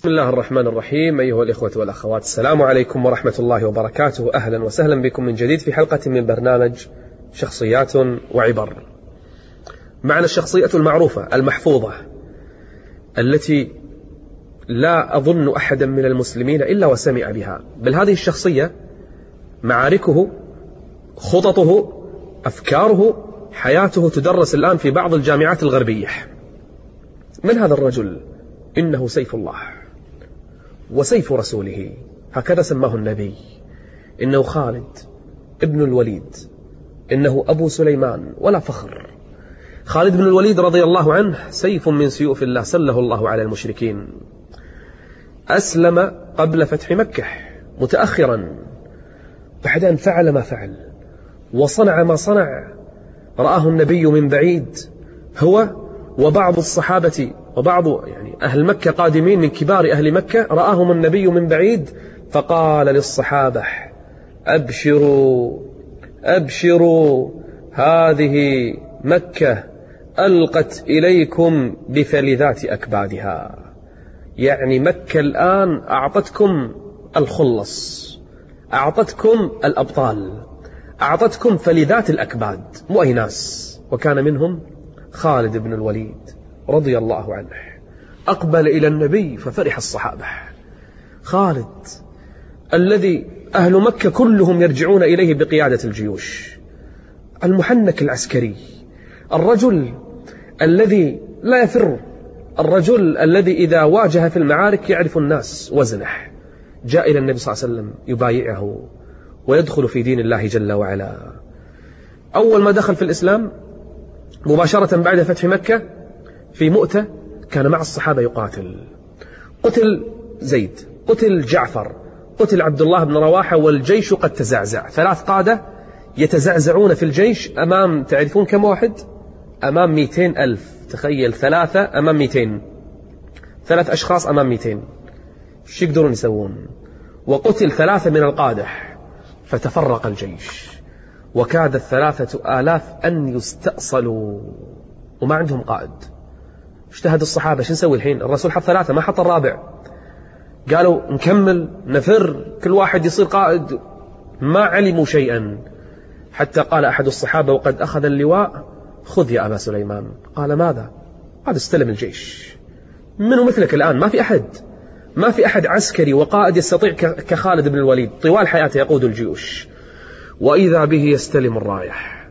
بسم الله الرحمن الرحيم أيها الإخوة والأخوات السلام عليكم ورحمة الله وبركاته. أهلا وسهلا بكم من جديد في حلقة من برنامج شخصيات وعبر. معنا الشخصية المعروفة المحفوظة التي لا أظن أحدا من المسلمين إلا وسمع بها. بل هذه الشخصية معاركه خططه أفكاره حياته تدرس الآن في بعض الجامعات الغربية. من هذا الرجل؟ إنه سيف الله. وسيف رسوله. هكذا سماه النبي. إنه خالد ابن الوليد. إنه أبو سليمان ولا فخر. خالد بن الوليد رضي الله عنه سيف من سيوف الله سله الله على المشركين. أسلم قبل فتح مكة متأخرا. بعد أن فعل ما فعل. وصنع ما صنع. رآه النبي من بعيد. هو وبعض الصحابة وبعض يعني أهل مكة قادمين من كبار أهل مكة رآهم النبي من بعيد فقال للصحابة أبشروا أبشروا هذه مكة ألقت إليكم بفلذات أكبادها. يعني مكة الآن أعطتكم الخلص أعطتكم الأبطال أعطتكم فلذات الأكباد مو أي ناس. وكان منهم خالد بن الوليد رضي الله عنه. أقبل إلى النبي ففرح الصحابة. خالد الذي أهل مكة كلهم يرجعون إليه بقيادة الجيوش. المحنك العسكري الرجل الذي لا يفر الرجل الذي إذا واجه في المعارك يعرف الناس وزنه. جاء إلى النبي صلى الله عليه وسلم يبايعه ويدخل في دين الله جل وعلا. أول ما دخل في الإسلام مباشرة بعد فتح مكة في مؤتة كان مع الصحابة يقاتل. قتل زيد قتل جعفر قتل عبد الله بن رواحة والجيش قد تزعزع. ثلاث قادة يتزعزعون في الجيش أمام تعرفون كم واحد؟ أمام ميتين ألف. تخيل ثلاثة أمام ميتين ثلاث أشخاص أمام ميتين شو يقدرون يسوون؟ وقتل ثلاثة من القادة فتفرق الجيش. وكاد الثلاثة آلاف أن يستأصلوا. وما عندهم قائد. اجتهد الصحابة. شو نسوي الحين؟ الرسول حط ثلاثة ما حط الرابع. قالوا نكمل نفر كل واحد يصير قائد. ما علموا شيئا. حتى قال أحد الصحابة وقد أخذ اللواء خذ يا أبا سليمان. قال ماذا؟ قال استلم الجيش. منو مثلك الآن؟ ما في أحد. ما في أحد عسكري وقائد يستطيع كخالد بن الوليد. طوال حياته يقود الجيوش. وإذا به يستلم الراية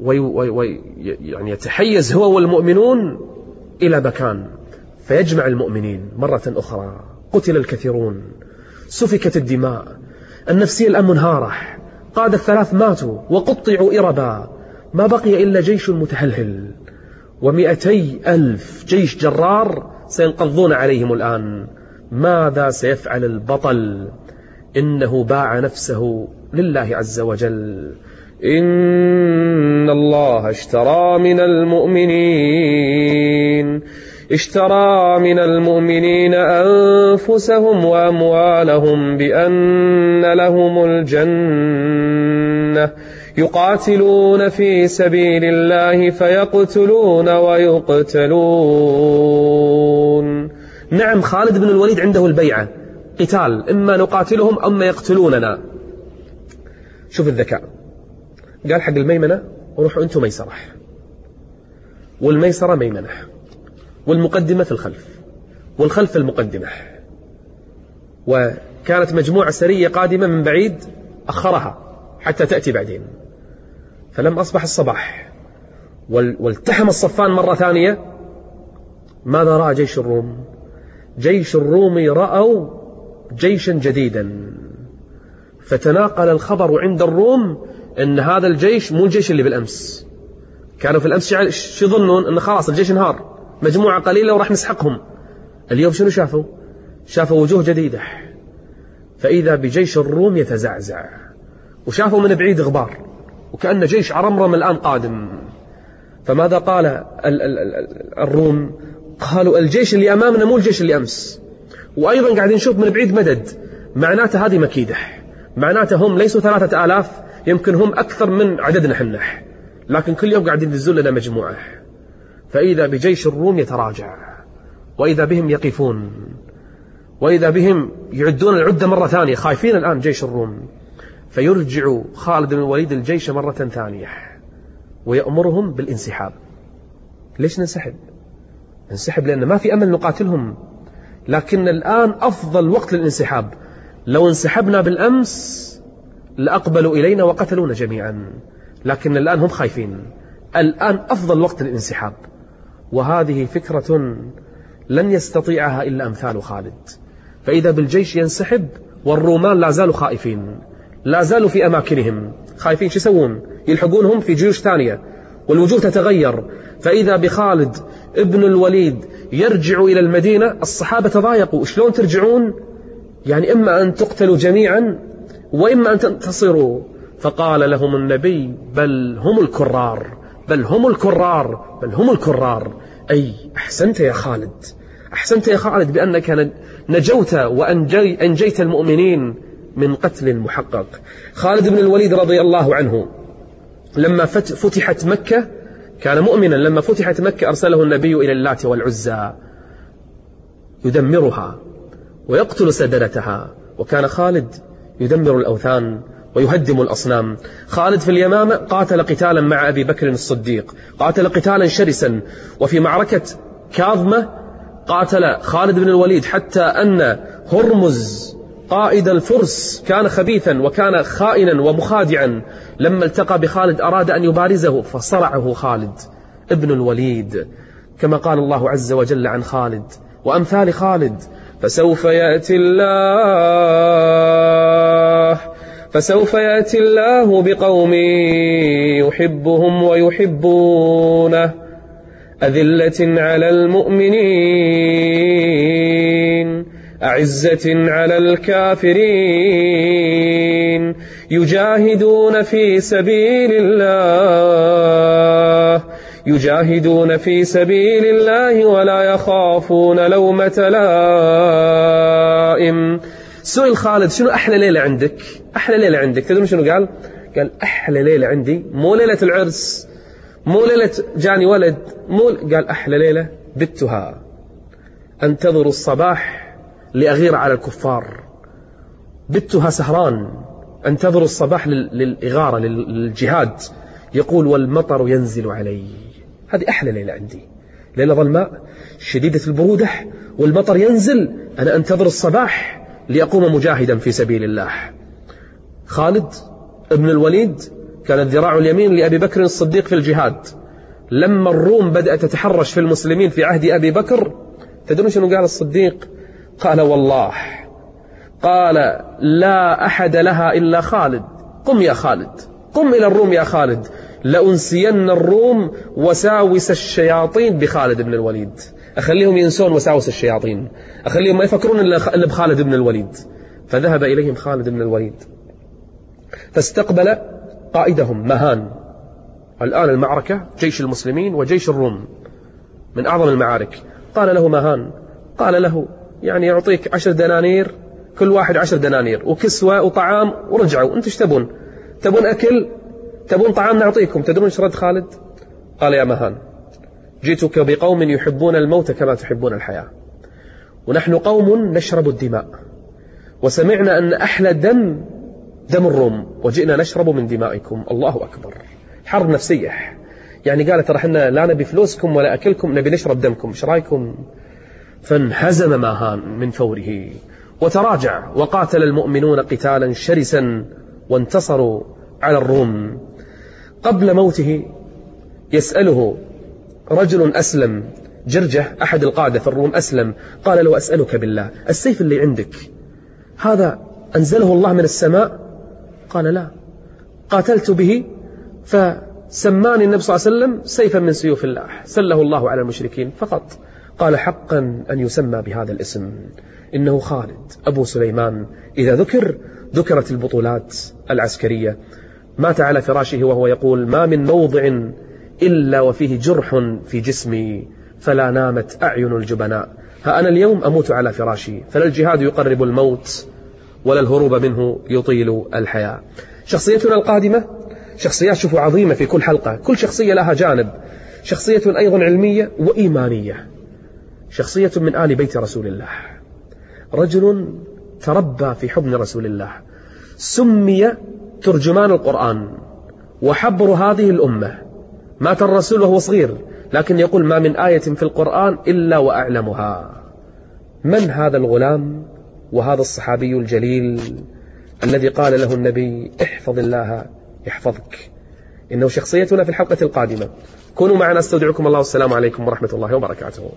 وي وي وي يعني يتحيز هو والمؤمنون إلى مكان فيجمع المؤمنين مرة أخرى. قتل الكثيرون سفكت الدماء النفسية الآن منهارة قادة الثلاث ماتوا وقطعوا إربا. ما بقي إلا جيش متهلهل. ومئتي ألف جيش جرار سينقضون عليهم الآن. ماذا سيفعل البطل؟ إنه باع نفسه لله عز وجل. إن الله اشترى من المؤمنين اشترى من المؤمنين أنفسهم وأموالهم بأن لهم الجنة. يقاتلون في سبيل الله فيقتلون ويقتلون. نعم خالد بن الوليد عنده البيعة. قتال إما نقاتلهم أما يقتلوننا. شوف الذكاء. قال حق الميمنة روحوا أنتم ميسرة. والميسرة ميمنة. والمقدمة في الخلف. والخلف المقدمة. وكانت مجموعة سرية قادمة من بعيد أخرها حتى تأتي بعدين. فلما أصبح الصباح. والتحم الصفان مرة ثانية. ماذا رأى جيش الروم؟ جيش الروم رأوا جيشا جديدا. فتناقل الخبر عند الروم إن هذا الجيش مو الجيش اللي بالأمس. كانوا في الأمس شو يظنون؟ إن خلاص الجيش انهار. مجموعة قليلة وراح نسحقهم. اليوم شنو شافوا؟ شافوا وجوه جديدة. فإذا بجيش الروم يتزعزع. وشافوا من بعيد غبار. وكأن جيش عرمرم الآن قادم. فماذا قال الروم؟ قالوا الجيش اللي أمامنا مو الجيش اللي أمس. وأيضا قاعدين نشوف من بعيد مدد. معناته هذه مكيدة. معناته هم ليسوا ثلاثة آلاف يمكن هم أكثر من عددنا حنا. لكن كل يوم قاعدين ينزلون لنا مجموعة. فإذا بجيش الروم يتراجع. وإذا بهم يقفون. وإذا بهم يعدون العدة مرة ثانية. خايفين الآن جيش الروم. فيرجع خالد بن الوليد الجيش مرة ثانية. ويأمرهم بالانسحاب. ليش ننسحب؟ ننسحب لأن ما في أمل نقاتلهم. لكن الآن أفضل وقت للانسحاب. لو انسحبنا بالأمس لأقبلوا إلينا وقتلونا جميعا. لكن الآن هم خايفين. الآن أفضل وقت للانسحاب. وهذه فكرة لن يستطيعها إلا أمثال خالد. فإذا بالجيش ينسحب والرومان لا زالوا خائفين. لا زالوا في أماكنهم. خايفين شو يسوون؟ يلحقونهم في جيوش ثانية. والوجوه تتغير. فإذا بخالد ابن الوليد يرجع إلى المدينة الصحابة تضايقوا. شلون ترجعون؟ يعني إما أن تقتلوا جميعا وإما أن تنتصروا. فقال لهم النبي بل هم الكرار بل هم الكرار بل هم الكرار. أي أحسنت يا خالد. أحسنت يا خالد بأنك نجوت وأنجيت المؤمنين من قتل محقق. خالد بن الوليد رضي الله عنه لما فتحت مكة كان مؤمنا لما فتحت مكة أرسله النبي إلى اللات والعزى يدمرها ويقتل سدنتها وكان خالد يدمر الأوثان ويهدم الأصنام. خالد في اليمامة قاتل قتالا مع أبي بكر الصديق قاتل قتالا شرسا. وفي معركة كاظمة قاتل خالد بن الوليد حتى أن هرمز قائد الفرس كان خبيثا وكان خائنا ومخادعا لما التقى بخالد أراد أن يبارزه فصرعه خالد ابن الوليد كما قال الله عز وجل عن خالد وأمثال خالد فسوف يأتي الله فسوف يأتي الله بقوم يحبهم ويحبونه أذلة على المؤمنين. أعزة على الكافرين يجاهدون في سبيل الله يجاهدون في سبيل الله ولا يخافون لومة لائم. سئل خالد شنو أحلى ليلة عندك؟ أحلى ليلة عندك تدرون شنو قال؟ قال أحلى ليلة عندي مو ليلة العرس مو ليلة جاني ولد مو قال أحلى ليلة بتها أنتظر الصباح لأغير على الكفار. بتها سهران أنتظر الصباح للإغارة للجهاد. يقول والمطر ينزل علي. هذه أحلى ليلة عندي. ليلة ظلماء شديدة البرودة والمطر ينزل. أنا أنتظر الصباح لأقوم مجاهدا في سبيل الله. خالد ابن الوليد كانت ذراع اليمين لأبي بكر الصديق في الجهاد. لما الروم بدأت تتحرش في المسلمين في عهد أبي بكر تدرون شنو قال الصديق؟ قال والله. قال لا أحد لها إلا خالد. قم يا خالد. قم إلى الروم يا خالد. لأنسين الروم وساوس الشياطين بخالد بن الوليد. أخليهم ينسون وساوس الشياطين. أخليهم ما يفكرون إلا بخالد بن الوليد. فذهب إليهم خالد بن الوليد. فاستقبل قائدهم مهان. الآن المعركة جيش المسلمين وجيش الروم. من أعظم المعارك. قال له مهان. قال له يعني يعطيك عشر دنانير كل واحد عشر دنانير وكسوة وطعام ورجعوا انت إيش تبون؟ تبون أكل؟ تبون طعام نعطيكم؟ تدرون إيش رد خالد؟ قال يا مهان جئتك بقوم يحبون الموت كما تحبون الحياة ونحن قوم نشرب الدماء وسمعنا أن أحلى دم دم الروم وجئنا نشرب من دمائكم الله أكبر حرب نفسية. يعني قالت ترى إحنا لا نبي فلوسكم ولا أكلكم نبي نشرب دمكم إيش رأيكم؟ فانهزم ماهان من فوره. وتراجع وقاتل المؤمنون قتالا شرسا وانتصروا على الروم. قبل موته يسأله رجل أسلم جرجة أحد القادة في الروم أسلم قال له أسألك بالله السيف اللي عندك هذا أنزله الله من السماء؟ قال لا. قاتلت به فسماني النبي صلى الله عليه وسلم سيفا من سيوف الله سله الله على المشركين فقط. قال حقا أن يسمى بهذا الاسم إنه خالد أبو سليمان. إذا ذكر ذكرت البطولات العسكرية. مات على فراشه وهو يقول ما من موضع إلا وفيه جرح في جسمي فلا نامت أعين الجبناء. ها أنا اليوم أموت على فراشي فلا الجهاد يقرب الموت ولا الهروب منه يطيل الحياة. شخصيتنا القادمة شخصيات شوفوا عظيمة في كل حلقة كل شخصية لها جانب. شخصية أيضا علمية وإيمانية. شخصية من آل بيت رسول الله. رجل تربى في حضن رسول الله. سمي ترجمان القرآن. وحبر هذه الأمة. مات الرسول وهو صغير لكن يقول ما من آية في القرآن إلا وأعلمها. من هذا الغلام وهذا الصحابي الجليل الذي قال له النبي احفظ الله يحفظك؟ إنه شخصيتنا في الحلقة القادمة. كونوا معنا أستودعكم الله. والسلام عليكم ورحمة الله وبركاته.